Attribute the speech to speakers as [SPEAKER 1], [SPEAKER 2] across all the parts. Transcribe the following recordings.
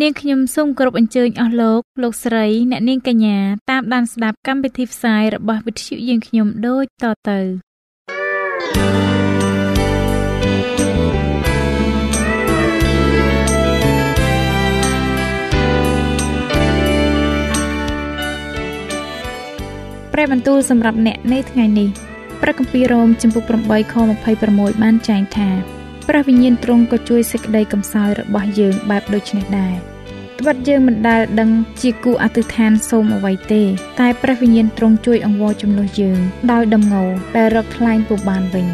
[SPEAKER 1] នាងខ្ញុំសូមគោរពអញ្ជើញអស់លោកលោកស្រីអ្នកនាងកញ្ញាតាមដានស្ដាប់កម្មវិធីផ្សាយរបស់វិទ្យុយើងខ្ញុំដូចតទៅព្រះបន្ទូលសម្រាប់អ្នកនៅថ្ងៃនេះព្រះគម្ពីររ៉ូមចំពុក8ខ26បានចែងថា ព្រះវិញ្ញាណទ្រង់ក៏ជួយសេចក្តីកំសោយរបស់យើងបែបដូចនេះដែរត្បិតយើងមិនដែលដឹងជាគូអធិដ្ឋានសូមអ្វីទេ តែព្រះវិញ្ញាណទ្រង់ជួយអង្វរជំនួសយើង ដោយដំណងដែលរកថ្លែងពុំបានវិញ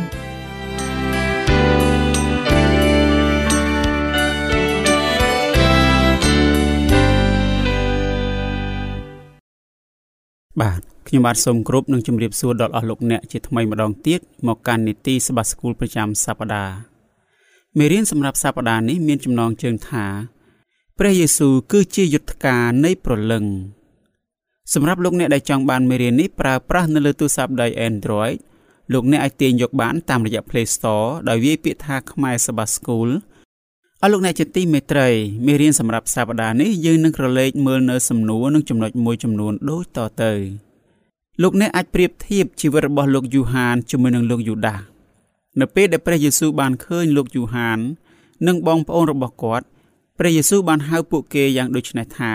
[SPEAKER 2] បាទខ្ញុំបាទសូមគោរពនិងជម្រាបសួរដល់អស់លោកអ្នកជាថ្មីម្ដងទៀតមកកាន់នីតិសបាស្គូលប្រចាំសប្ដាហ៍ មេរៀនសម្រាប់សប្តាហ៍នេះមានចំណងជើងថា ព្រះយេស៊ូវគឺជាយុទ្ធការនៃព្រលឹងសម្រាប់លោកអ្នកដែលចង់បានមេរៀននេះប្រើប្រាស់នៅលើទូរស័ព្ទដៃ Android លោកអ្នកអាចទាញយកបានតាមរយៈ Play Store ដោយវាយពាក្យថាខ្មែរសបាស្គូលអស់លោកអ្នកជាទីមេត្រីមេរៀនសម្រាប់សប្តាហ៍នេះយើងនឹងក្រឡេកមើលនៅសំណួរនិងចំណុចមួយចំនួនដូចតទៅលោកអ្នកអាចប្រៀបធៀបជីវិតរបស់លោកយូហានជាមួយនឹងលោកយូដាស នៅពេលដែលព្រះយេស៊ូវបានឃើញលោកយូហាន និងបងប្អូនរបស់គាត់ព្រះយេស៊ូវបានហៅពួកគេយ៉ាងដូចនេះថា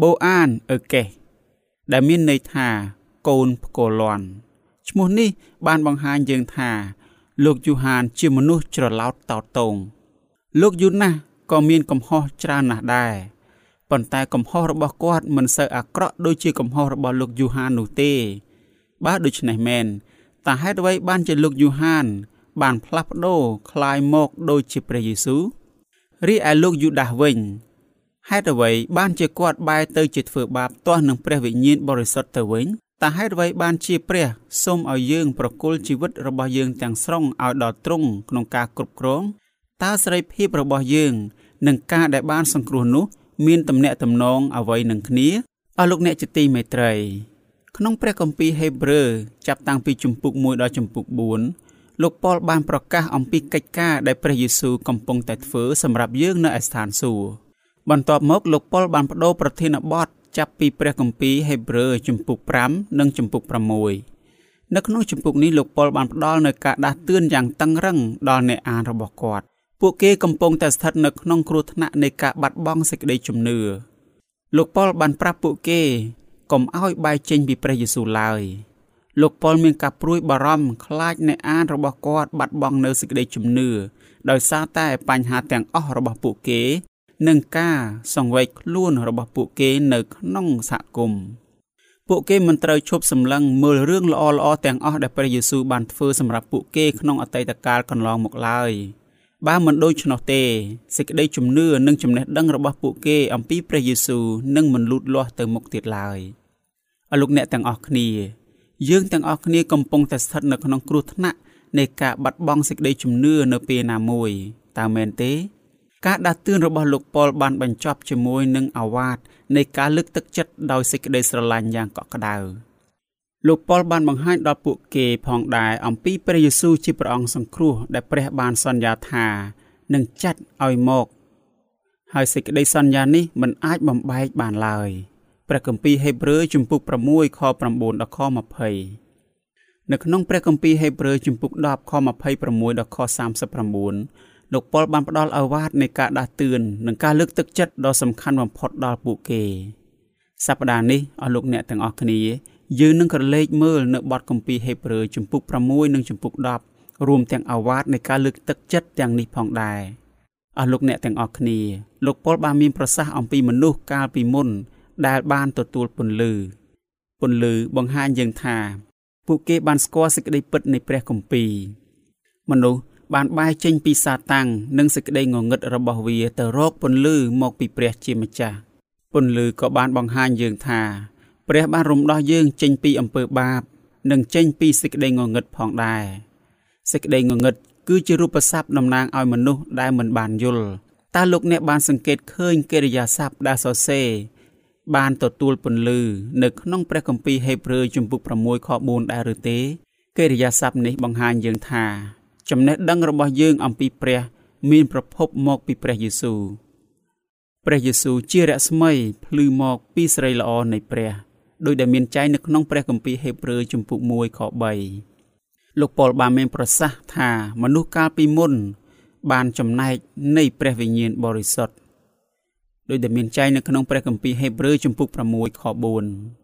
[SPEAKER 2] បូអានអឺកេសដែលមានន័យថាកូនផ្គរលាន់ឈ្មោះនេះបានបង្ហាញយើងថា លោកយូហានជាមនុស្សច្រឡោតតោតតងលោកយូណាស់ក៏មានកំហុសច្រើនណាស់ដែរប៉ុន្តែកំហុសរបស់គាត់មិនសូវអាក្រក់ដូចជាកំហុសរបស់លោកយូហាននោះទេបើដូច្នេះមែនតើហេតុអ្វីបានជាលោកយូហាន បានផ្លាស់ប្ដូរคล้ายមកដូចជាព្រះយេស៊ូវរីឯលោកយូដាសវិញហេតុអ្វីបានជាគាត់បែរទៅជាធ្វើបាបទាស់នឹងព្រះវិញ្ញាណបរិសុទ្ធទៅវិញតើហេតុអ្វីបានជាព្រះសូមឲ្យយើងប្រគល់ជីវិតរបស់យើងទាំងស្រុងឲ្យដល់ទ្រង់ក្នុងការគ្រប់គ្រងតើសេរីភាពរបស់យើងនឹងការដែលបានសង្គ្រោះនោះមានទំនាក់ទំនងអ្វីនឹងគ្នាអស់លោកអ្នកជាទីមេត្រីក្នុងព្រះគម្ពីរហេព្រើរចាប់តាំងពីជំពូក1ដល់ជំពូក4 លោកប៉ុលបានប្រកាសអំពីកិច្ចការដែលព្រះយេស៊ូវកំពុងតែធ្វើសម្រាប់យើងនៅឯស្ថានសួគ៌បន្ទាប់មកលោកប៉ុលបានបដូរប្រធានបទចាប់ពីព្រះគម្ពីរហេព្រើរជំពូក5និងជំពូក6នៅក្នុងជំពូកនេះលោកប៉ុលបានផ្ដល់នូវការដាស់តឿនយ៉ាងតឹងរឹងដល់អ្នកអានរបស់គាត់ពួកគេកំពុងតែស្ថិតនៅក្នុងគ្រោះថ្នាក់នៃការបាត់បង់សេចក្តីជំនឿលោកប៉ុលបានប្រាប់ពួកគេកុំឲ្យបែកចេញពីព្រះយេស៊ូវឡើយ លោកប៉ុលមានការព្រួយបារម្ភខ្លាចអ្នកអានរបស់គាត់បាត់បង់នៅសេចក្តីជំនឿដោយសារតែបញ្ហាទាំងអស់របស់ពួកគេ និងការសង្វេគខ្លួនរបស់ពួកគេនៅក្នុងសហគមន៍ពួកគេមិនត្រូវឈប់សម្លឹងមើលរឿងល្អៗទាំងអស់ដែលព្រះយេស៊ូវបានធ្វើសម្រាប់ពួកគេក្នុងអតីតកាលកន្លងមកឡើយបើមិនដូច្នោះទេសេចក្តីជំនឿនិងចំណេះដឹងរបស់ពួកគេអំពីព្រះយេស៊ូវនឹងមិនលូតលាស់ទៅមុខទៀតឡើយអរលោកអ្នកទាំងអស់គ្នា យើងទាំងអស់គ្នាកំពុងតែស្ថិតនៅក្នុងគ្រោះថ្នាក់នៃការបាត់បង់សេចក្តីជំនឿនៅពេលណាមួយតើមែនទេការដាស់តឿនរបស់លោកប៉ុលបានបញ្ចប់ជាមួយនឹងអាវ៉ាតនៃការលើកទឹកចិត្តដោយសេចក្តីស្រឡាញ់យ៉ាងកក់ក្ដៅលោកប៉ុលបានបង្ហាញដល់ពួកគេផងដែរអំពីព្រះយេស៊ូវជាព្រះអង្គសង្គ្រោះដែលព្រះបានសន្យាថានឹងចាត់ឲ្យមក ហើយសេចក្តីសន្យានេះមិនអាចបំបែកបានឡើយ ព្រះគម្ពីរហេព្រើរជំពូក6ខ9ដល់ខ20នៅក្នុងព្រះគម្ពីរហេព្រើរជំពូក10ខ26ដល់ខ39លោកប៉ុលបានផ្ដល់អាវ៉ាតនៃការដាស់តឿននិងការលើកទឹកចិត្តដ៏សំខាន់បំផុតដល់ពួកគេសប្តាហ៍នេះអស់លោកអ្នកទាំងអស់គ្នាយើងនឹងក្រឡេកមើលនៅបទគម្ពីរហេព្រើរជំពូក6និងជំពូក10រួមទាំងអាវ៉ាតនៃការលើកទឹកចិត្តទាំងនេះផងដែរអស់លោកអ្នកទាំងអស់គ្នាលោកប៉ុលបានមានប្រសាសន៍អំពីមនុស្សកាលពីមុន ដែលបានទទួលពន្លឺពន្លឺបង្ហាញយើងថា ពួកគេបានស្គាល់សេចក្តីពិតនៃព្រះគម្ពីរមនុស្សបានបែរចេញពីសាតាំងនិងសេចក្តីងងឹតរបស់វាទៅរកពន្លឺមកពីព្រះជាម្ចាស់ពន្លឺក៏បានបង្ហាញយើងថា ព្រះបានរំដោះយើងចេញពីអំពើបាប និងចេញពីសេចក្តីងងឹតផងដែរសេចក្តីងងឹតគឺជារូបស័ព្ទតំណាងឲ្យមនុស្សដែលមិនបានយល់តើលោកអ្នកបានសង្កេតឃើញកិរិយាសព្ទដែលសរសេរ បានទទួលពន្លឺនៅក្នុងព្រះគម្ពីរហេព្រើរជំពូក6ខ4ដែរឬទេកិរិយាសព្ទនេះបង្ហាញយើងថា ចំណេះដឹងរបស់យើងអំពីព្រះ មានប្រភពមកពីព្រះយេស៊ូវព្រះយេស៊ូវជារស្មីភ្លឺមកពីសេរីល្អនៃព្រះដោយដែលមានចែងនៅក្នុងព្រះគម្ពីរហេព្រើរជំពូក1ខ3លោកប៉ុលបានមានប្រសាសន៍ថាមនុស្សកាលពីមុន បានចំណែកនៃព្រះវិញ្ញាណបរិសុទ្ធ ដោយដែលមានចែងនៅក្នុងព្រះគម្ពីរហេព្រើរជំពូក6ខ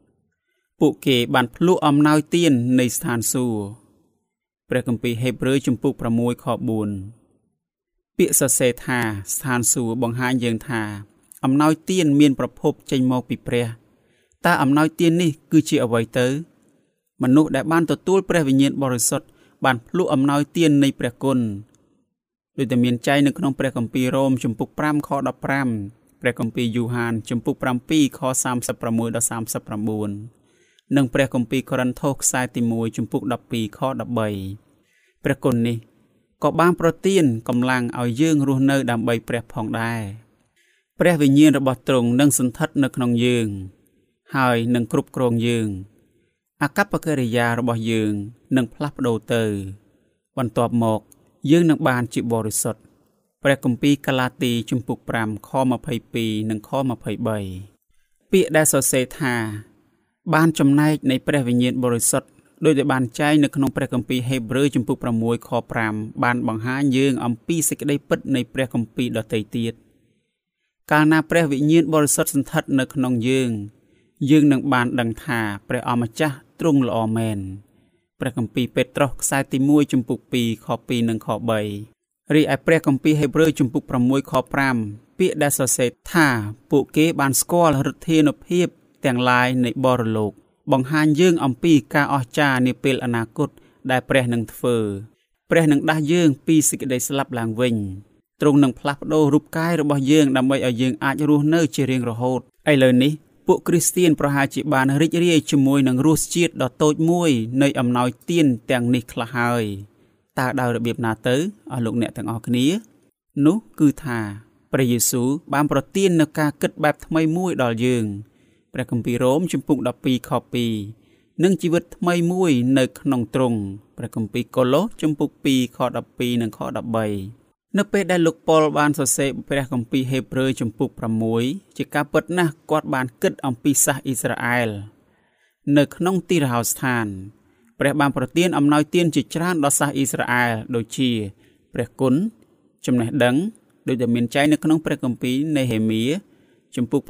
[SPEAKER 2] 4ពួកគេបានភ្លុះអំណោយទាននៃស្ថានសួគ៌ព្រះគម្ពីរហេព្រើរជំពូក6ខ4ពាក្យសរសេរថាស្ថានសួគ៌បង្ហាញយើងថា អំណោយទានមានប្រភពចេញមកពីព្រះតើអំណោយទាននេះគឺជាអ្វីទៅមនុស្សដែលបានទទួលព្រះវិញ្ញាណបរិសុទ្ធបានភ្លុះអំណោយទាននៃព្រះគុណដោយតែមានចែងនៅក្នុងព្រះគម្ពីររ៉ូមជំពូក5ខ15 ព្រះគម្ពីរយូហានជំពូក7ខ36ដល់39និងព្រះគម្ពីរកូរិនថូសខ្សែទី1ជំពូក12ខ13ព្រះគុណនេះក៏បានប្រទានកម្លាំងឲ្យយើងរស់នៅដើម្បីព្រះផងដែរព្រះវិញ្ញាណរបស់ទ្រង់នឹងសន្ធិដ្ឋនៅក្នុងយើង ហើយនឹងគ្រប់គ្រងយើងអកប្បកិរិយារបស់យើងនឹងផ្លាស់ប្ដូរទៅ បន្ទាប់មក យើងនឹងបានជាបរិសុទ្ធ ព្រះគម្ពីរកាឡាទីជំពូក5ខ22និងខ23ពាក្យដែលសរសេរថា បានចំណែកនៃព្រះវិញ្ញាណបរិសុទ្ធដោយដែលបានចែងនៅក្នុងព្រះគម្ពីរហេព្រើរជំពូក6ខ5បានបង្ហាញយើងអំពីសេចក្តីពិតនៃព្រះគម្ពីរដទៃទៀតកាលណាព្រះវិញ្ញាណបរិសុទ្ធសន្ធិដ្ឋនៅក្នុងយើង យើងនឹងបានដឹងថាព្រះអម្ចាស់ទ្រង់ល្អមែនព្រះគម្ពីរពេត្រុសខ្សែទី1ចំពុក2ខ2និងខ3 រីឯព្រះគម្ពីរហេព្រើរចំពុក6ខ5ពាក្យដែលសរសេរថាពួកគេបានស្គាល់ឫទ្ធានុភាពទាំងឡាយនៃបរលោក បង្ហាញយើងអំពីការអស្ចារ្យនាពេលអនាគតដែលព្រះនឹងធ្វើព្រះនឹងដាស់យើងពីសេចក្តីស្លាប់ឡើងវិញទ្រង់នឹងផ្លាស់ប្ដូររូបកាយរបស់យើងដើម្បីឲ្យយើងអាចរស់នៅជារៀងរហូតឥឡូវនេះពួកគ្រីស្ទៀនប្រហែលជាបានរីករាយជាមួយនឹងរសជាតិដ៏តូចមួយនៃអំណោយទានទាំងនេះខ្លះហើយ តើដោយរបៀបណាទៅអស់លោកអ្នកទាំងអស់គ្នានោះគឺថាព្រះយេស៊ូវបានប្រទាននូវការគិតបែបថ្មីមួយដល់យើងព្រះគម្ពីររ៉ូមជំពូក12ខ2និងជីវិតថ្មីមួយនៅក្នុងទ្រង់ព្រះគម្ពីរកូឡូសជំពូក2ខ12និងខ13នៅពេលដែលលោកប៉ុលបានសរសេរព្រះគម្ពីរហេព្រើរជំពូក6ជាការពិតណាស់គាត់បានគិតអំពីសាសអ៊ីស្រាអែលនៅក្នុងទីរហោស្ថាន ព្រះបានប្រទានអំណោយទានជាច្រើនដល់សាសអ៊ីស្រាអែលដូចជា ព្រះគុណចំណេះដឹងដោយដែលមានចែងនៅក្នុងព្រះគម្ពីរនេហេមៀជំពូក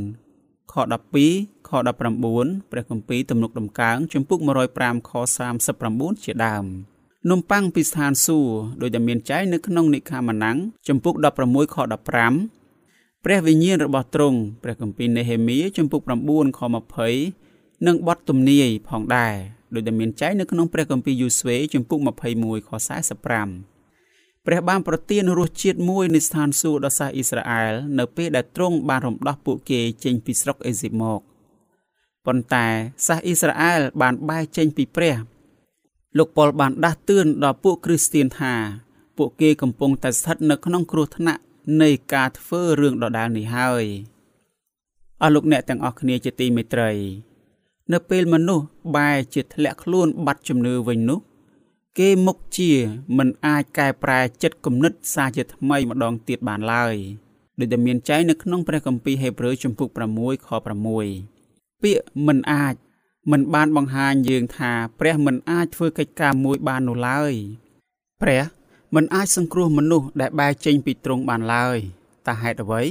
[SPEAKER 2] 9ខ12ខ19ព្រះគម្ពីរទំនុកដំកើងជំពូក105ខ39ជាដើម។នំប៉័ងពីស្ថានសួគ៌ដោយដែលមានចែងនៅក្នុងនិខាម៉ានាំងចំពុក16ខ15ព្រះវិញ្ញាណរបស់ទ្រង់ព្រះគម្ពីរនេហេមៀចំពុក9ខ20និងបទទំនាយផងដែរ ដោយដែលមានចែងនៅក្នុងព្រះគម្ពីរយូស្វេចំពុក21ខ45ព្រះបានប្រទានរសជាតិមួយនៃស្ថានសួគ៌ដល់សាសអ៊ីស្រាអែលនៅពេលដែលទ្រង់បានរំដោះពួកគេចេញពីស្រុកអេស៊ីបមកប៉ុន្តែសាសអ៊ីស្រាអែលបានបែកចេញពីព្រះលោកប៉ុលបានដាស់តឿនដល់ពួកគ្រីស្ទៀនថា ពួកគេកំពុងតែស្ថិតនៅក្នុងគ្រោះថ្នាក់នៃការធ្វើរឿងដដែលនេះហើយអស់លោកអ្នកទាំងអស់គ្នាជាទីមេត្រី នៅពេលមនុស្សបែរជាធ្លាក់ខ្លួនបាត់ជំនឿវិញនោះ គេមុខជាមិនអាចកែប្រែចិត្តគំនិតសាជាថ្មីម្ដងទៀតបានឡើយដោយដែលមានចែងនៅក្នុងព្រះគម្ពីរហេព្រើរជំពូក6ខ6ពាក្យមិនអាចមិនបានបង្ហាញយើងថាព្រះមិនអាចធ្វើកិច្ចការមួយបាននោះឡើយព្រះមិនអាចសង្គ្រោះមនុស្សដែលបែរចេញពីទ្រង់បានឡើយតើហេតុអ្វី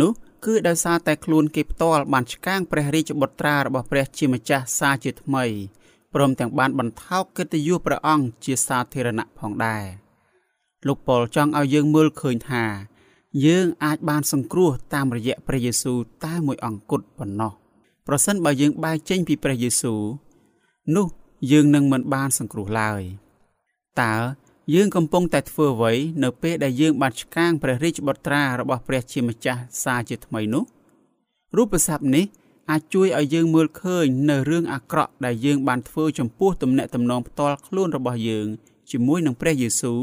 [SPEAKER 2] នោះ គឺដោយសារតែខ្លួនគេផ្ទាល់បានឆ្កាងព្រះរាជបុត្រារបស់ព្រះជាម្ចាស់សាជាថ្មីព្រមទាំងបានបន្ថោកកិត្តិយសព្រះអង្គជាសាធារណៈផងដែរលោកប៉ុលចង់ឲ្យយើងមើលឃើញថា យើងអាចបានសង្គ្រោះតាមរយៈព្រះយេស៊ូវតែមួយអង្គគត់ប៉ុណ្ណោះប្រសិនបើយើងបែកចេញពីព្រះយេស៊ូវនោះយើងនឹងមិនបានសង្គ្រោះឡើយតើ យើងកំពុងតែធ្វើអ្វីនៅពេលដែលយើងបានឆ្កាងព្រះរាជបុត្រារបស់ព្រះជាម្ចាស់សារជាថ្មីនោះរូបស័ព្ទនេះអាចជួយឲ្យយើងមើលឃើញនៅរឿងអាក្រក់ដែលយើងបានធ្វើចំពោះទំនាក់ទំនងផ្ទាល់ខ្លួនរបស់យើងជាមួយនឹងព្រះយេស៊ូវ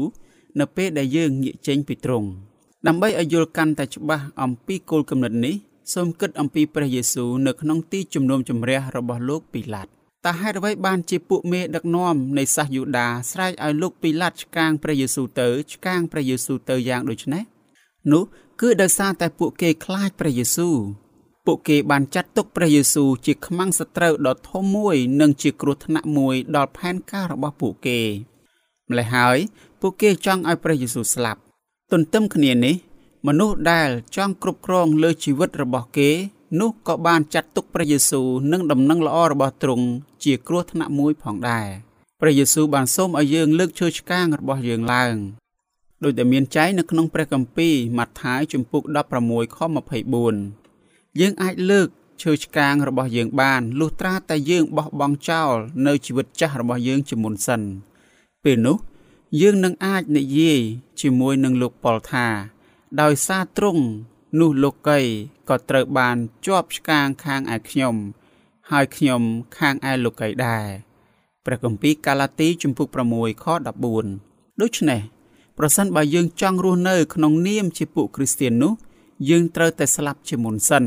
[SPEAKER 2] នៅពេលដែលយើងងាកចេញពីទ្រង់ដើម្បីឲ្យយល់កាន់តែច្បាស់អំពីគោលគំនិតនេះសូមគិតអំពីព្រះយេស៊ូវនៅក្នុងទីជំនុំជម្រះរបស់លោកពីឡាត តើហេតុអ្វីបានជាពួកមេដឹកនាំនៃសាសយូដាស្រែកឲ្យលោកពីឡាតឆ្កាងព្រះយេស៊ូវទៅឆ្កាងព្រះយេស៊ូវទៅយ៉ាងដូចនេះនោះគឺដោយសារតែពួកគេខ្លាចព្រះយេស៊ូវពួកគេបានចាត់ទុកព្រះយេស៊ូវជាខ្មាំងសត្រូវដ៏ធំមួយ និងជាគ្រោះថ្នាក់មួយដល់ផែនការរបស់ពួកគេម្ល៉េះហើយ ពួកគេចង់ឲ្យព្រះយេស៊ូវស្លាប់ ទន្ទឹមគ្នានេះ មនុស្សដែលចង់គ្រប់គ្រងលើជីវិតរបស់គេ នោះក៏បានចាត់ទុកព្រះយេស៊ូវនិងដំណឹងល្អរបស់ទ្រង់ជាគ្រោះថ្នាក់មួយផងដែរព្រះយេស៊ូវបានសូមឲ្យយើងលើកឈើឆ្កាងរបស់យើងឡើងដោយដែលមានចែងនៅក្នុងព្រះគម្ពីរម៉ាថាយជំពូក16ខ24យើងអាចលើកឈើឆ្កាងរបស់យើងបានលុះត្រាតែយើងបោះបង់ចោលនៅជីវិតចាស់របស់យើងជាមុនសិន ពេលនោះយើងនឹងអាចនិយាយជាមួយនឹងលោកប៉ុលថា ដោយសារទ្រង់ នោះលោកីក៏ត្រូវបានជាប់ឆ្កាងខាងឯខ្ញុំ ហើយខ្ញុំខាងឯលោកីដែរព្រះគម្ពីរកាឡាទីជំពូក6ខ14ដូច្នេះប្រសិនបើយើងចង់រស់នៅ ក្នុងនាមជាពួកគ្រីស្ទាននោះ យើងត្រូវតែស្លាប់ជាមុនសិន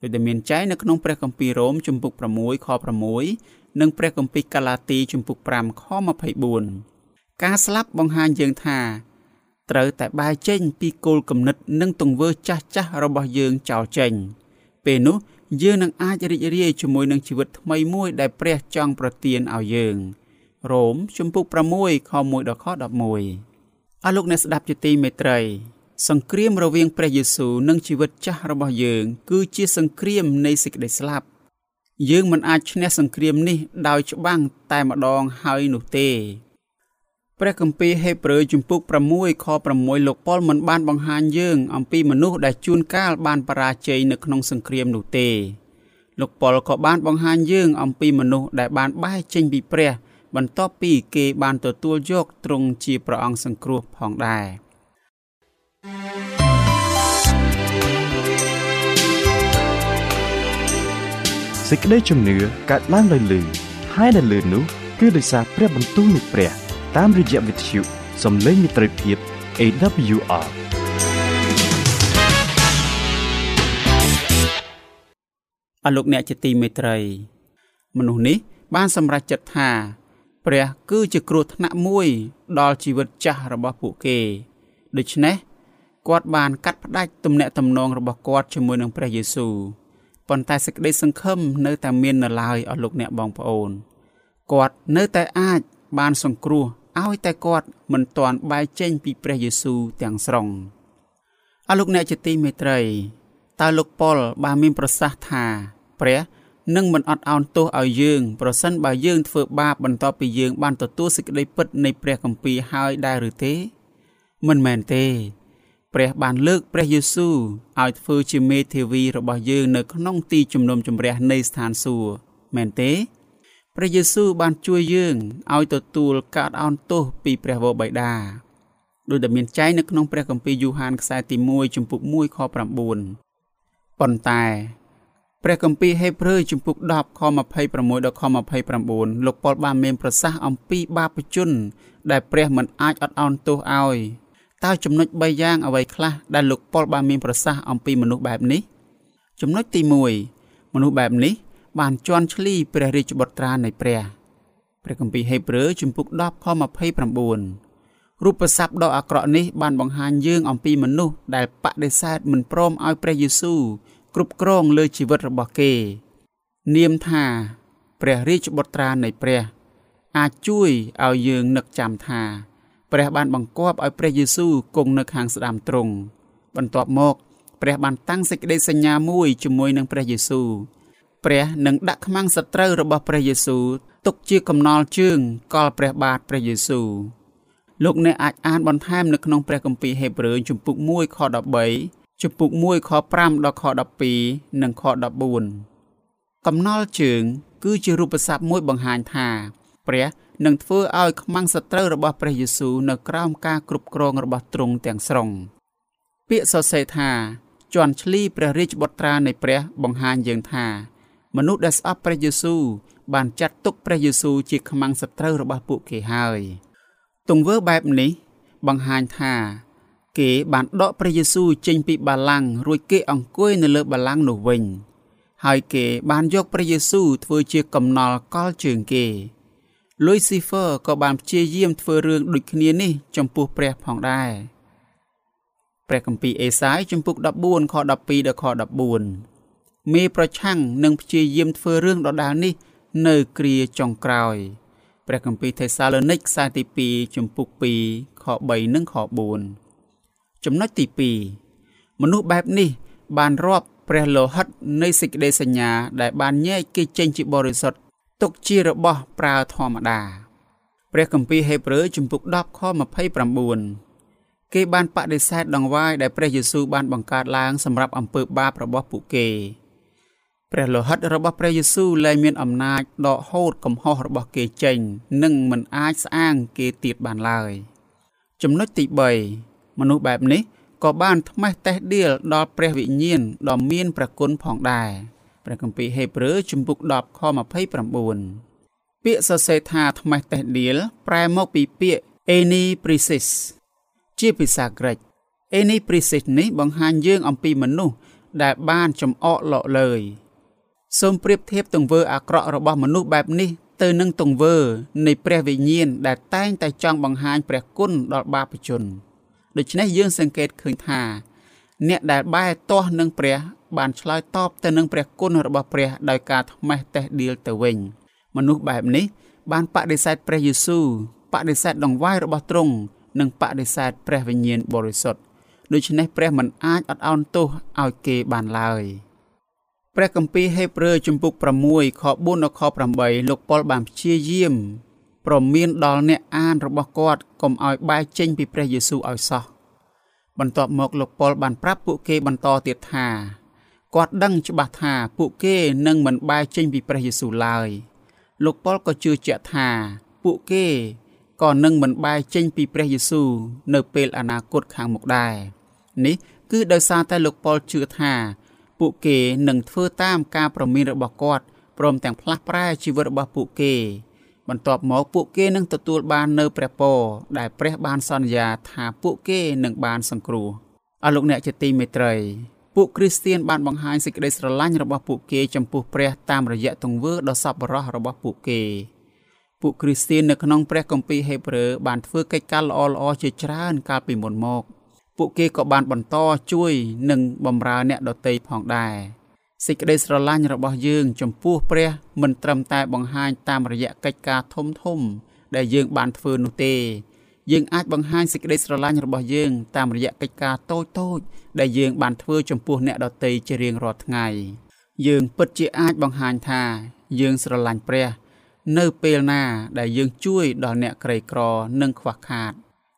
[SPEAKER 2] ដូចដែលមានចែងនៅក្នុងព្រះគម្ពីររ៉ូមជំពូក6ខ6និងព្រះគម្ពីរកាឡាទីជំពូក5ខ24ការស្លាប់បង្ហាញយើងថា ត្រូវតែបែរចេញពីគោលគំនិតនិងទង្វើចាស់ចាស់របស់យើងចោលចេញ ពេលនោះយើងនឹងអាចរីករាយជាមួយនឹងជីវិតថ្មីមួយដែលព្រះចង់ប្រទានឲ្យយើងរ៉ូមជំពូក6ខ1ដល់ខ11អរលោកអ្នកស្ដាប់ជាទីមេត្រី សង្គ្រាមរវាងព្រះយេស៊ូវនិងជីវិតចាស់របស់យើង គឺជាសង្គ្រាមនៃសេចក្តីស្លាប់ យើងមិនអាចឈ្នះសង្គ្រាមនេះដោយច្បាំងតែម្ដងហើយនោះទេ ព្រះគម្ពីរហេព្រើរជំពូក6ខ6លោកប៉ុលមិនបានបង្ហាញយើងអំពីមនុស្សដែលជួនកាលបានបរាជ័យនៅក្នុងសង្គ្រាមនោះទេលោកប៉ុលក៏បានបង្ហាញយើងអំពីមនុស្សដែលបានបែរចេញពីព្រះ បន្ទាប់ពីគេបានទទួលយកទ្រង់ជាព្រះអង្គសង្គ្រោះផងដែរ
[SPEAKER 3] សេចក្តីជំនឿកើតឡើងដោយលឺហើយដែលលឺនោះគឺដោយសារព្រះបន្ទូលនៃព្រះ តាមរយៈវិទ្យុសំឡេងមិត្តភាព AWR
[SPEAKER 2] អរលោកអ្នកជាទីមេត្រី មនុស្សនេះ បានសម្រេចចិត្តថា ព្រះ គឺជាគ្រោះថ្នាក់មួយ ដល់ជីវិតចាស់របស់ពួកគេដូច្នេះគាត់បានកាត់ផ្ដាច់ទំនាក់ទំនងរបស់គាត់ជាមួយនឹងព្រះយេស៊ូវប៉ុន្តែសេចក្តីសង្ឃឹមនៅតែមាននៅឡើយអស់លោកអ្នកបងប្អូនគាត់នៅតែអាចបានសង្គ្រោះ ឲ្យតែគាត់មិនទាន់បែកចេញពីព្រះយេស៊ូវទាំងស្រុងអរលោកអ្នកជាទីមេត្រីតើលោកប៉ុលបានមានប្រសាសន៍ថាព្រះនឹងមិនអត់ឱនទោសឲ្យយើងប្រសិនបើយើងធ្វើបាបបន្ទាប់ពីយើងបានទទួលសេចក្តីពិតនៃព្រះគម្ពីរហើយដែរឬទេ មិនមែនទេ ព្រះបានលើកព្រះយេស៊ូវឲ្យធ្វើជាមេធាវីរបស់យើងនៅក្នុងទីជំនុំជម្រះនៃស្ថានសួគ៌មែនទេ ព្រះយេស៊ូវបានជួយយើងឲ្យទទួលការអោនទោសពីព្រះវរបិតាដោយដែលមានចែងនៅក្នុងព្រះគម្ពីរយូហានខ្សែទី1ជំពូក1ខ9ប៉ុន្តែព្រះគម្ពីរហេព្រើរជំពូក10ខ26ដល់ខ29លោកប៉ុលបានមានប្រសាសន៍អំពីបាបជន ដែលព្រះមិនអាចអត់អោនទោសឲ្យតើចំណុច3យ៉ាងអ្វីខ្លះដែលលោកប៉ុលបានមានប្រសាសន៍អំពីមនុស្សបែបនេះចំណុចទី1មនុស្សបែបនេះ បានជន់ឈ្លីព្រះរាជបុត្រានៃព្រះព្រះគម្ពីរហេព្រើរជំពូក10ខ29រូបស័ព្ទដ៏អាក្រក់នេះបានបង្ហាញយើងអំពីមនុស្សដែលបដិសេធមិនព្រមឲ្យព្រះយេស៊ូវគ្រប់គ្រងលើជីវិតរបស់គេ នាមថាព្រះរាជបុត្រានៃព្រះ អាចជួយឲ្យយើងនឹកចាំថាព្រះបានបង្គាប់ឲ្យព្រះយេស៊ូវគង់នៅខាងស្ដាំទ្រង់បន្ទាប់មក ព្រះបានតាំងសេចក្តីសញ្ញាមួយជាមួយនឹងព្រះយេស៊ូវ ព្រះនឹងដាក់ខ្មាំងសត្រូវរបស់ព្រះយេស៊ូវទុកជាកំណល់ជើងកលព្រះបាទព្រះយេស៊ូវលោកអ្នកអាចអានបន្ថែមនៅក្នុងព្រះគម្ពីរហេព្រើរជំពូក1ខ13ជំពូក1ខ5ដល់ខ12និងខ14កំណល់ជើង គឺជារូបស័ព្ទមួយបង្ហាញថា ព្រះនឹងធ្វើឲ្យខ្មាំងសត្រូវរបស់ព្រះយេស៊ូវនៅក្រោមការគ្រប់គ្រងរបស់ទ្រង់ទាំងស្រុងពាក្យសរសេរថាជន់ឈ្លីព្រះរាជបុត្រានៃព្រះបង្ហាញយើងថា មនុស្សដែលស្អប់ព្រះយេស៊ូវបានចាត់ទុកព្រះយេស៊ូវជាខ្មាំងសត្រូវរបស់ពួកគេហើយ ទង្វើបែបនេះ បង្ហាញថា គេបានដកព្រះយេស៊ូវចេញពីបល្ល័ង្ករួចគេអង្គុយនៅលើបល្ល័ង្កនោះវិញ ហើយគេបានយកព្រះយេស៊ូវធ្វើជាកំណល់កលជើងគេលុយស៊ីហ្វឺក៏បានព្យាយាមធ្វើរឿងដូចគ្នានេះចំពោះព្រះផងដែរព្រះគម្ពីរអេសាយជំពូក14ខ12ដល់ខ14 មេប្រឆាំងនឹងព្យាយាមធ្វើរឿងដដាលនេះ នៅគ្រាចុងក្រោយព្រះគម្ពីរថេសាឡូនីកខ្សែទី2ជំពូក2ខ3និងខ4ចំណុចទី2មនុស្សបែបនេះ បានរាប់ព្រះលោហិតនៃសេចក្តីសញ្ញា ដែលបានញែកគេចេញជាបរិសុទ្ធទុកជារបស់ប្រើធម្មតាព្រះគម្ពីរហេព្រើរជំពូក10ខ29គេបានបដិសេធដង្វាយដែលព្រះយេស៊ូវបានបង្កើតឡើងសម្រាប់អំពើបាបរបស់ពួកគេ ព្រះលោហិតរបស់ព្រះយេស៊ូវលែងមានអំណាចដកហូតកំហុសរបស់គេចេញ និងមិនអាចស្អាងគេទៀតបានឡើយ ចំណុចទី3មនុស្សបែបនេះក៏បានថ្មេះតេះដៀលដល់ព្រះវិញ្ញាណដ៏មានព្រះគុណផងដែរព្រះគម្ពីរហេព្រើរជំពូក10ខ29ពាក្យសរសេរថាថ្មេះតេះដៀលប្រែមកពីពាក្យ eniprisis ជាភាសាក្រិក eniprisis នេះបង្ហាញយើងអំពីមនុស្សដែលបានចំអកលក់លើយ សូមប្រៀបធៀបទង្វើអាក្រក់របស់មនុស្សបែបនេះទៅនឹងទង្វើនៃព្រះវិញ្ញាណដែលតែងតែចង់បង្ហាញព្រះគុណដល់បាបជនដូច្នេះយើងសង្កេតឃើញថា អ្នកដែលបែរទាស់នឹងព្រះ បានឆ្លើយតបទៅនឹងព្រះគុណរបស់ព្រះដោយការថ្មេះតេះដៀលទៅវិញ មនុស្សបែបនេះ បានបដិសេធព្រះយេស៊ូវបដិសេធដង្វាយរបស់ទ្រង់និងបដិសេធព្រះវិញ្ញាណបរិសុទ្ធដូច្នេះព្រះមិនអាចអត់ឱនទោសឲ្យគេបានឡើយ ព្រះគម្ពីរហេព្រើរជំពូក6ខ4ដល់ខ8លោកប៉ុលបានព្យាយាមប្រមានដល់អ្នកអានរបស់គាត់កុំឲ្យបែកចេញពីព្រះយេស៊ូវឲ្យសោះបន្ទាប់មកលោកប៉ុលបានប្រាប់ពួកគេបន្តទៀតថាគាត់ដឹងច្បាស់ថាពួកគេនឹងមិនបែកចេញពីព្រះយេស៊ូវឡើយលោកប៉ុលក៏ជឿជាក់ថាពួកគេក៏នឹងមិនបែកចេញពីព្រះយេស៊ូវនៅពេលអនាគតខាងមុខដែរនេះគឺដោយសារតែលោកប៉ុលជឿថា ពួកគេនឹងធ្វើតាមការប្រមានរបស់គាត់ព្រមទាំងផ្លាស់ប្រែជីវិតរបស់ពួកគេ បន្ទាប់មកពួកគេនឹងទទួលបាននៅព្រះពរដែលព្រះបានសន្យាថាពួកគេនឹងបានសង្គ្រោះអរលោកអ្នកជាទីមេត្រីពួកគ្រីស្ទៀនបានបង្ហាញសេចក្តីស្រឡាញ់របស់ពួកគេចំពោះព្រះតាមរយៈទង្វើដ៏សប្បុរសរបស់ពួកគេពួកគ្រីស្ទៀននៅក្នុងព្រះគម្ពីរហេព្រើរបានធ្វើកិច្ចការល្អៗជាច្រើនកាលពីមុនមក ពួកគេក៏បានបន្តជួយនិងបម្រើអ្នកដទៃផងដែរសេចក្តីស្រឡាញ់របស់យើងចំពោះព្រះមិនត្រឹមតែបង្ហាញតាមរយៈកិច្ចការធំធំ ដែលយើងបានធ្វើនោះទេ យើងអាចបង្ហាញសេចក្តីស្រឡាញ់របស់យើងតាមរយៈកិច្ចការតូចតូចដែលយើងបានធ្វើចំពោះអ្នកដទៃជារៀងរាល់ថ្ងៃយើងពិតជាអាចបង្ហាញថា យើងស្រឡាញ់ព្រះ នៅពេលណាដែលយើងជួយដល់អ្នកក្រីក្រនិងខ្វះខាត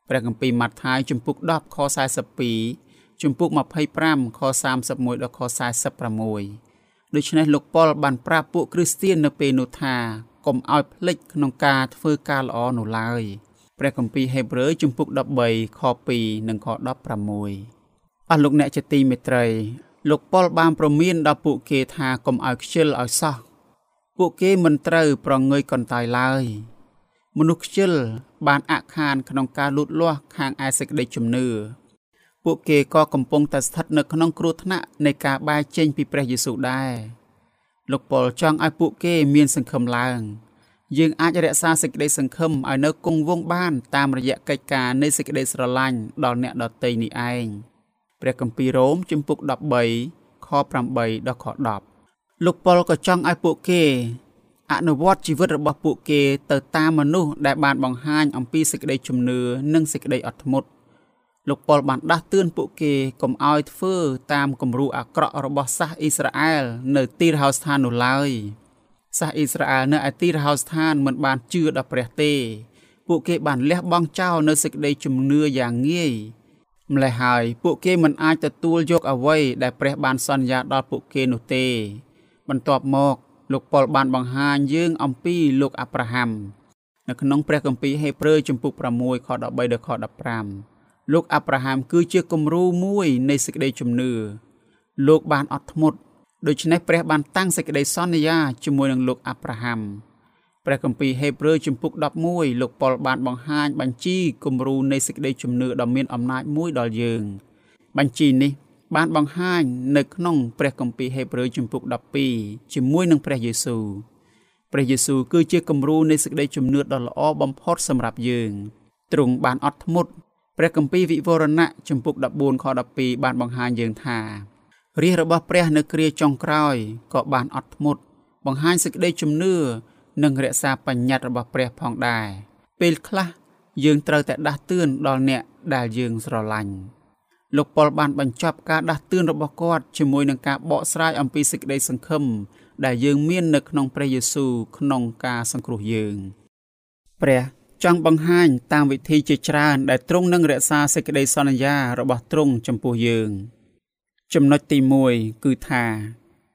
[SPEAKER 2] ព្រះគម្ពីរម៉ាថាយជំពូក10ខ42ជំពូក25ខ31ដល់ខ46ដូច្នេះលោកប៉ុលបានប្រាប់ពួកគ្រីស្ទាននៅពេលនោះថាកុំឲ្យភ្លេចក្នុងការធ្វើការល្អនោះឡើយ។ព្រះគម្ពីរហេព្រើរជំពូក13ខ2និងខ16អស់លោកអ្នកជាទីមេត្រីលោកប៉ុលបានប្រមានដល់ពួកគេថាកុំឲ្យខ្ជិលឲ្យសោះពួកគេមិនត្រូវប្រងើយកន្តើយឡើយ មនុស្សខ្ជិលបានអាក់ខានក្នុងការលូតលាស់ខាងឯសេចក្តីជំនឿពួកគេក៏កំពុងតែស្ថិតនៅក្នុងគ្រោះថ្នាក់នៃការបែកចេញពីព្រះយេស៊ូវដែរលោកប៉ុលចង់ឲ្យពួកគេមានសង្ឃឹមឡើងយើងអាចរក្សាសេចក្តីសង្ឃឹមឲ្យនៅគង់វង្សបានតាមរយៈកិច្ចការនៃសេចក្តីស្រឡាញ់ដល់អ្នកដទៃនេះឯងព្រះគម្ពីររ៉ូមជំពូក13ខ8ដល់ខ10លោកប៉ុលក៏ចង់ឲ្យពួកគេ អនុវត្តជីវិតរបស់ពួកគេទៅតាមមនុស្សដែលបានបង្ហាញអំពីសេចក្តីជំនឿនិងសេចក្តីអត់ធ្មត់លោកប៉ុលបានដាស់តឿនពួកគេកុំឲ្យធ្វើតាមគំរូអាក្រក់របស់សាសអ៊ីស្រាអែលនៅទីរហោស្ថាននោះឡើយ។សាសអ៊ីស្រាអែលនៅឯទីរហោស្ថានមិនបានជឿដល់ព្រះទេ ពួកគេបានលះបង់ចោលនៅសេចក្តីជំនឿយ៉ាងងាយម្ល៉េះហើយពួកគេមិនអាចទទួលយកអ្វីដែលព្រះបានសន្យាដល់ពួកគេនោះទេ បន្ទាប់មក លោកប៉ុលបានបង្ហាញយើងអំពីលោកអាប់រ៉ាហាំនៅក្នុងព្រះគម្ពីរហេព្រើរជំពូក6ខ13ដល់ខ15លោកអាប់រ៉ាហាំគឺជាគំរូមួយនៃសេចក្តីជំនឿលោកបានអត់ធ្មត់ដូច្នេះព្រះបានតាំងសេចក្តីសន្យាជាមួយនឹងលោកអាប់រ៉ាហាំព្រះគម្ពីរហេព្រើរជំពូក11លោកប៉ុលបានបង្ហាញបញ្ជីគំរូនៃសេចក្តីជំនឿដ៏មានអំណាចមួយដល់យើង បញ្ជីនេះ បានបង្ហាញនៅក្នុងព្រះគម្ពីរហេព្រើរជំពូក12ជាមួយនឹងព្រះយេស៊ូវព្រះយេស៊ូវគឺជាគំរូនៃសេចក្តីជំនឿដ៏ល្អបំផុតសម្រាប់យើងទ្រង់បានអត់ធ្មត់ព្រះគម្ពីរវិវរណៈជំពូក14ខ12បានបង្ហាញយើងថារាជរបស់ព្រះនៅគ្រាចុងក្រោយក៏បានអត់ធ្មត់បង្ហាញសេចក្តីជំនឿនិងរក្សាបញ្ញត្តិរបស់ព្រះផងដែរពេលខ្លះយើងត្រូវតែដាស់តឿនដល់អ្នកដែលយើងស្រឡាញ់ លោកប៉ុលបានបញ្ចប់ការដាស់តឿនរបស់គាត់ជាមួយនឹងការបកស្រាយអំពីសេចក្តីសង្ឃឹមដែលយើងមាននៅក្នុងព្រះយេស៊ូវក្នុងការសង្គ្រោះយើងព្រះចង់បង្ហាញតាមវិធីជាច្រើនដែលទ្រង់នឹងរក្សាសេចក្តីសន្យារបស់ទ្រង់ចំពោះយើង ចំណុចទី1គឺថា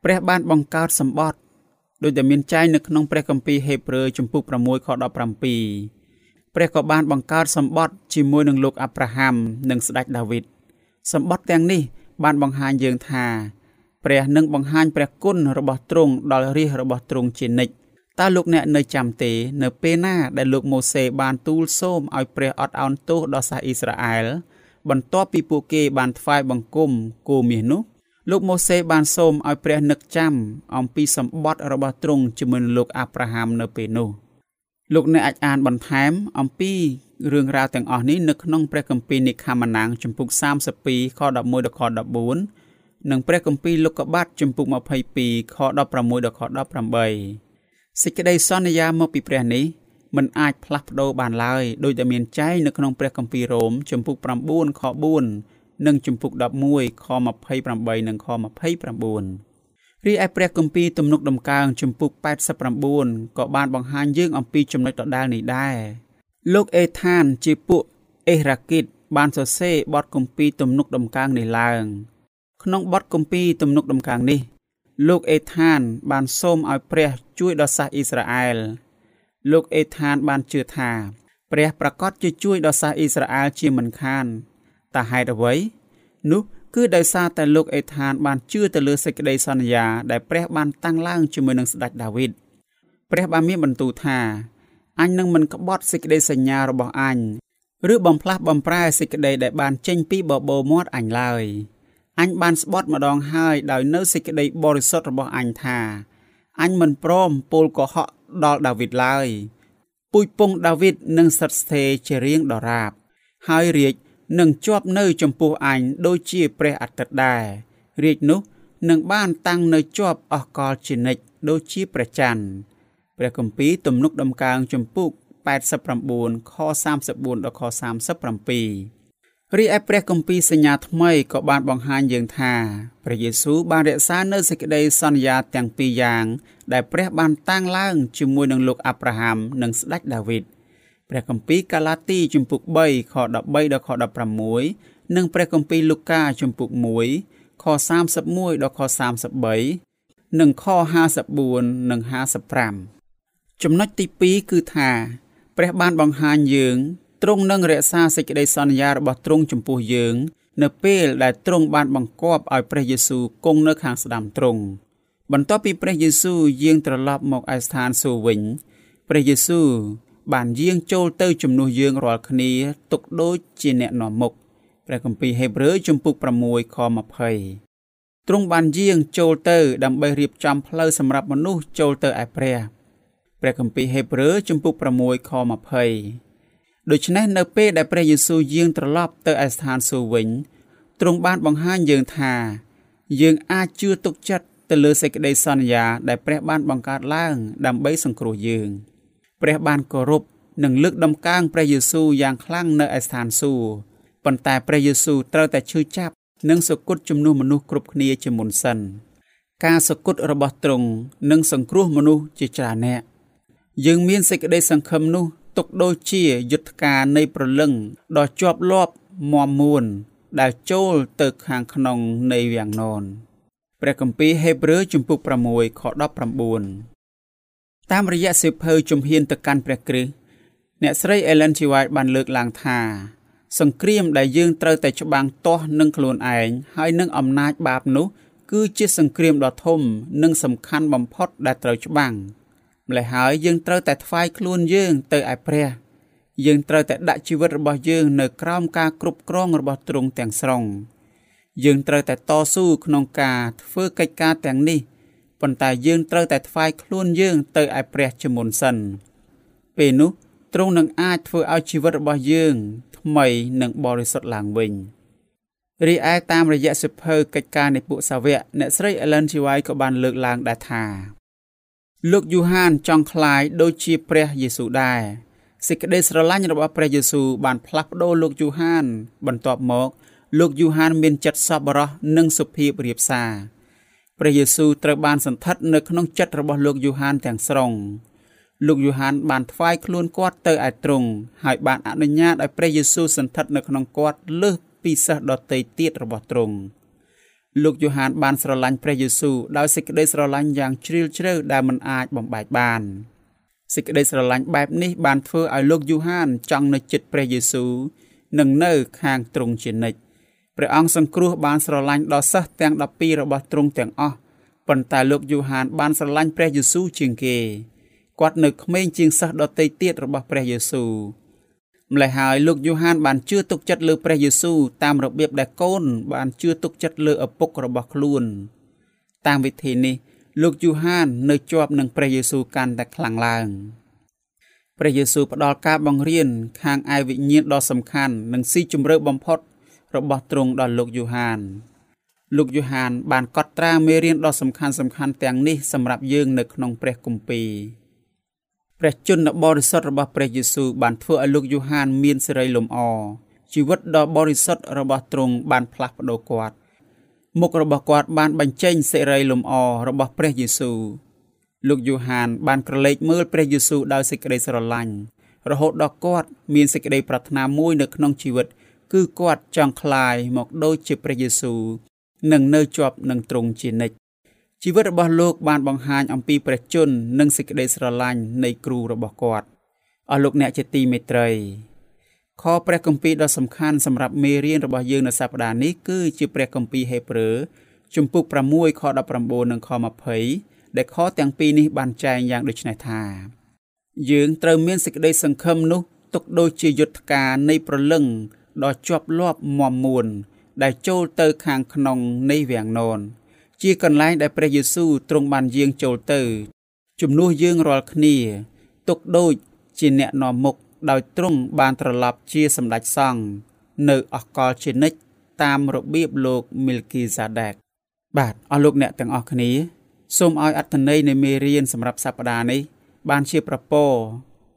[SPEAKER 2] ព្រះបានបង្កើតសម្បត្តិដោយដែលមានចែងនៅក្នុងព្រះគម្ពីរហេព្រើរជំពូក6ខ17ព្រះក៏បានបង្កើតសម្បត្តិជាមួយនឹងលោកអាប់រ៉ាហាំនិងស្ដេចដាវីត សម្បត្តិទាំងនេះ បានបង្ហាញយើងថាព្រះនឹងបង្ហាញព្រះគុណរបស់ទ្រង់ដល់រាជរបស់ទ្រង់ជានិច្ចតើលោកអ្នកនៅចាំទេ នៅពេលណាដែលលោកម៉ូសេបានទូលសូមឲ្យព្រះអត់ឱនទោសដល់សាសអ៊ីស្រាអែលបន្ទាប់ពីពួកគេបានថ្វាយបង្គំគោមាសនោះលោកម៉ូសេបានសូមឲ្យព្រះនឹកចាំអំពីសម្បត្តិរបស់ទ្រង់ជាមួយនឹងលោកអាប់រ៉ាហាំនៅពេលនោះលោកអ្នកអាចអានបន្ថែមអំពី រឿងរ៉ាវទាំងអស់នេះនៅក្នុងព្រះគម្ពីរនិខាម៉ាណាងជំពូក32ខ11ដល់ខ14និងព្រះគម្ពីរលោកុបាទជំពូក22ខ16ដល់ខ18សេចក្តីសន្យាមកពីព្រះនេះមិនអាចផ្លាស់ប្ដូរបានឡើយដោយតែមានចែងនៅក្នុងព្រះគម្ពីររ៉ូមជំពូក9ខ4និងជំពូក11ខ28និងខ29រីឯព្រះគម្ពីរទំនុកដំកើងជំពូក89ក៏បានបង្ហាញយើងអំពីចំណុចដដែលនេះដែរ លោកអេថានជាពួកអេរ៉ាគីតបានសរសេរបទគម្ពីរទំនុកដំកើងនេះឡើង ក្នុងបទគម្ពីរទំនុកដំកើងនេះ លោកអេថានបានសូមឲ្យព្រះជួយដល់សាសអ៊ីស្រាអែលលោកអេថានបានជឿថា ព្រះប្រកាសជាជួយដល់សាសអ៊ីស្រាអែលជាមិនខានតើហេតុអ្វីនោះគឺដោយសារតែលោកអេថានបានជឿទៅលើសេចក្តីសន្យាដែលព្រះបានតាំងឡើងជាមួយនឹងស្ដេចដាវីតព្រះបានមានបន្ទូលថា អញនឹងមិនក្បត់សេចក្តីសញ្ញារបស់អញឬបំផ្លាស់បំប្រែសេចក្តីដែលបានចេញពីបបោមាត់អញឡើយអញបានស្បត់ម្ដងហើយដោយនៅសេចក្តីបរិសុទ្ធរបស់អញថាអញមិនព្រមពោលកុហកដល់ដាវីតឡើយពូជពងដាវីតនឹងស្ថិតស្ថេរជារៀងដរាប ហើយរាជនឹងជាប់នៅចំពោះអញដូចជាព្រះអាទិត្យដែររាជនោះនឹងបានតាំងនៅជាប់អស់កលជានិច្ចដូចជាព្រះច័ន្ទ ព្រះគម្ពីរទំនុកដំកើងចំពុក89ខ34ដល់ខ37រីឯព្រះគម្ពីរសញ្ញាថ្មីក៏បានបង្ហាញយើងថាព្រះយេស៊ូវបានរក្សានៅសេចក្តីសន្យាទាំងពីរយ៉ាង ដែលព្រះបានតាំងឡើងជាមួយនឹងលោកអាប់រ៉ាហាំនិងស្ដេចដាវីតព្រះគម្ពីរកាឡាទីជំពូក3ខ13ដល់ខ16និងព្រះគម្ពីរលូកាជំពូក1ខ31ដល់ខ33និងខ54និង55 ចំណុចទី2គឺថាព្រះបានបង្ហាញយើងទ្រង់នឹងរក្សាសេចក្តីសន្យារបស់ទ្រង់ចំពោះយើង នៅពេលដែលទ្រង់បានបង្គាប់ឲ្យព្រះយេស៊ូវគង់នៅខាងស្ដាំទ្រង់បន្ទាប់ពីព្រះយេស៊ូវយាងត្រឡប់មកឯស្ថានសួគ៌វិញព្រះយេស៊ូវបានយាងចូលទៅជំនួសយើងរាល់គ្នាទុកដូចជាអ្នកនាំមុខព្រះគម្ពីរហេព្រើរជំពូក6ខ20ទ្រង់បានយាងចូលទៅដើម្បីរៀបចំផ្លូវសម្រាប់មនុស្សចូលទៅឯព្រះ ព្រះគម្ពីរហេព្រើរជំពូក6ខ20ដូច្នេះនៅពេលដែលព្រះយេស៊ូវយាងត្រឡប់ទៅឯស្ថានសួគ៌វិញទ្រង់បានបង្ហាញយើងថា យើងអាចជឿទុកចិត្តទៅលើសេចក្តីសន្យាដែលព្រះបានបង្កើតឡើងដើម្បីសង្គ្រោះយើង។ព្រះបានគោរពនិងលើកដំកើងព្រះយេស៊ូវយ៉ាងខ្លាំងនៅឯស្ថានសួគ៌ប៉ុន្តែព្រះយេស៊ូវត្រូវតែឈឺចាប់និងសគត់ជំនួសមនុស្សគ្រប់គ្នាជាមុនសិន ការសគត់របស់ទ្រង់នឹងសង្គ្រោះមនុស្សជាច្រើនអ្នក យើងមានសេចក្តីសង្ឃឹមនោះទុកដូចជាយុទ្ធការនៃប្រលឹងដ៏ជាប់លាប់មមមួន ដែលចូលទៅខាងក្នុងនៃវាំងននព្រះគម្ពីរហេព្រើរជំពូក6ខ19តាមរយៈសិភៅជំហានទៅកាន់ព្រះគ្រិស្តអ្នកស្រី Ellen G. White បានលើកឡើងថា សង្គ្រាមដែលយើងត្រូវតែច្បាំងទាស់នឹងខ្លួនឯងហើយនឹងអំណាចបាបនោះ គឺជាសង្គ្រាមដ៏ធំ និងសំខាន់បំផុតដែលត្រូវច្បាំង ម្ល៉េះហើយយើងត្រូវតែថ្វាយខ្លួនយើងទៅឯព្រះ យើងត្រូវតែដាក់ជីវិតរបស់យើងនៅក្រោមការគ្រប់គ្រងរបស់ទ្រង់ទាំងស្រុងយើងត្រូវតែតស៊ូក្នុងការធ្វើកិច្ចការទាំងនេះប៉ុន្តែយើងត្រូវតែថ្វាយខ្លួនយើងទៅឯព្រះជាមុនសិន ពេលនោះទ្រង់នឹងអាចធ្វើឲ្យជីវិតរបស់យើង ថ្មីនិងបរិសុទ្ធឡើងវិញរីឯតាមរយៈសិភៅកិច្ចការនៃពួកសាវកអ្នកស្រី Ellen G. White ក៏បានលើកឡើងដែរថា លោកយូហានចង់คล้ายដូចជាព្រះយេស៊ូវដែរសេចក្តីស្រឡាញ់របស់ព្រះយេស៊ូវបានផ្លាស់ប្ដូរលោកយូហាន បន្ទាប់មក លោកយូហានមានចិត្តសប្បុរសនិងសុភាពរាបសារព្រះយេស៊ូវត្រូវបានសន្ធិដ្ឋនៅក្នុងចិត្តរបស់លោកយូហានទាំងស្រុងលោកយូហានបានថ្វាយខ្លួនគាត់ទៅឯទ្រង់ហើយបានអនុញ្ញាតឲ្យព្រះយេស៊ូវសន្ធិដ្ឋនៅក្នុងគាត់លើសពីសិស្សដទៃទៀតរបស់ទ្រង់ លោកយូហានបានស្រឡាញ់ព្រះយេស៊ូវដោយសេចក្តីស្រឡាញ់យ៉ាងជ្រាលជ្រៅដែលមិនអាចបំបែកបានសេចក្តីស្រឡាញ់បែបនេះបានធ្វើឲ្យលោកយូហានចង់នៅជិតព្រះយេស៊ូវនិងនៅខាងទ្រង់ជានិច្ចព្រះអង្គសង្គ្រោះបានស្រឡាញ់ដល់សិស្សទាំង12របស់ទ្រង់ទាំងអស់ប៉ុន្តែលោកយូហានបានស្រឡាញ់ព្រះយេស៊ូវជាងគេគាត់នៅក្មេងជាងសិស្សដទៃទៀតរបស់ព្រះយេស៊ូវ ម្ល៉េះហើយលោកយូហានបានជឿទុកចិត្តលើព្រះយេស៊ូវតាមរបៀបដែលកូនបានជឿទុកចិត្តលើឪពុករបស់ខ្លួន តាមវិធីនេះ លោកយូហាននៅជាប់នឹងព្រះយេស៊ូវកាន់តែខ្លាំងឡើងព្រះយេស៊ូវផ្ដល់ការបង្រៀនខាងឯវិញ្ញាណដ៏សំខាន់និងស៊ីជម្រៅបំផុត របស់ទ្រង់ដល់លោកយូហានលោកយូហានបានកត់ត្រាមេរៀនដ៏សំខាន់សំខាន់ទាំងនេះសម្រាប់យើងនៅក្នុងព្រះគម្ពីរ ព្រះជន្មបរិសុទ្ធរបស់ព្រះយេស៊ូវបានធ្វើឲ្យលោកយូហានមានសេរីលំអជីវិតដ៏បរិសុទ្ធរបស់ទ្រង់បានផ្លាស់ប្ដូរគាត់មុខរបស់គាត់បានបញ្ចេញសេរីលំអរបស់ព្រះយេស៊ូវលោកយូហានបានក្រឡេកមើលព្រះយេស៊ូវដោយសេចក្តីស្រឡាញ់រហូតដល់គាត់មានសេចក្តីប្រាថ្នាមួយនៅក្នុងជីវិតគឺគាត់ចង់คลายមកដូចជាព្រះយេស៊ូវនិងនៅជាប់នឹងទ្រង់ជានិច្ច ជីវិតរបស់លោកបានបង្ហាញអំពីព្រះជន្មនិងសេចក្តីស្រឡាញ់នៃគ្រូរបស់គាត់អស់លោកអ្នកជាទីមេត្រីខព្រះគម្ពីរដ៏សំខាន់សម្រាប់មេរៀនរបស់យើងនៅសប្តាហ៍នេះគឺជាព្រះគម្ពីរហេព្រើរជំពូក6ខ19និងខ20ដែលខទាំងពីរនេះបានចែងយ៉ាងដូចនេះថាយើងត្រូវមានសេចក្តីសង្ឃឹមនោះទុកដូចជាយុទ្ធការនៃប្រលឹងដ៏ជាប់លាប់មមមួនដែលចូលទៅខាងក្នុងនៃវាំងនន ជាកន្លែងដែលព្រះយេស៊ូវទ្រង់បានយាងចូលទៅ ជំនួសយើងរាល់គ្នា ទុកដូចជាអ្នកនាំមុខដោយទ្រង់បានត្រឡប់ជាសម្ដេចសង្ឃនៅអកលជានិច្ចតាមរបៀបលោកមីលគីសាដេកបាទអស់លោកអ្នកទាំងអស់គ្នាសូមឲ្យអត្ថន័យនៃមេរៀនសម្រាប់សប្តាហ៍នេះ បានជាប្រពរ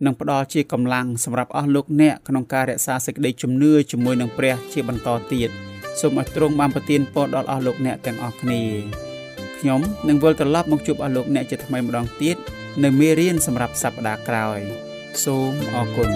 [SPEAKER 2] និងផ្ដល់ជាកម្លាំងសម្រាប់អស់លោកអ្នកក្នុងការរក្សាសេចក្តីជំនឿជាមួយនឹងព្រះជាបន្តទៀត សូមឲ្យទ្រង់បានប្រទានពរដល់អស់លោកអ្នកទាំងអស់គ្នាខ្ញុំនឹងវិលត្រឡប់មកជួបអស់លោកអ្នកជាថ្មីម្ដងទៀតនៅមេរៀនសម្រាប់សប្តាហ៍ក្រោយ សូមអរគុណ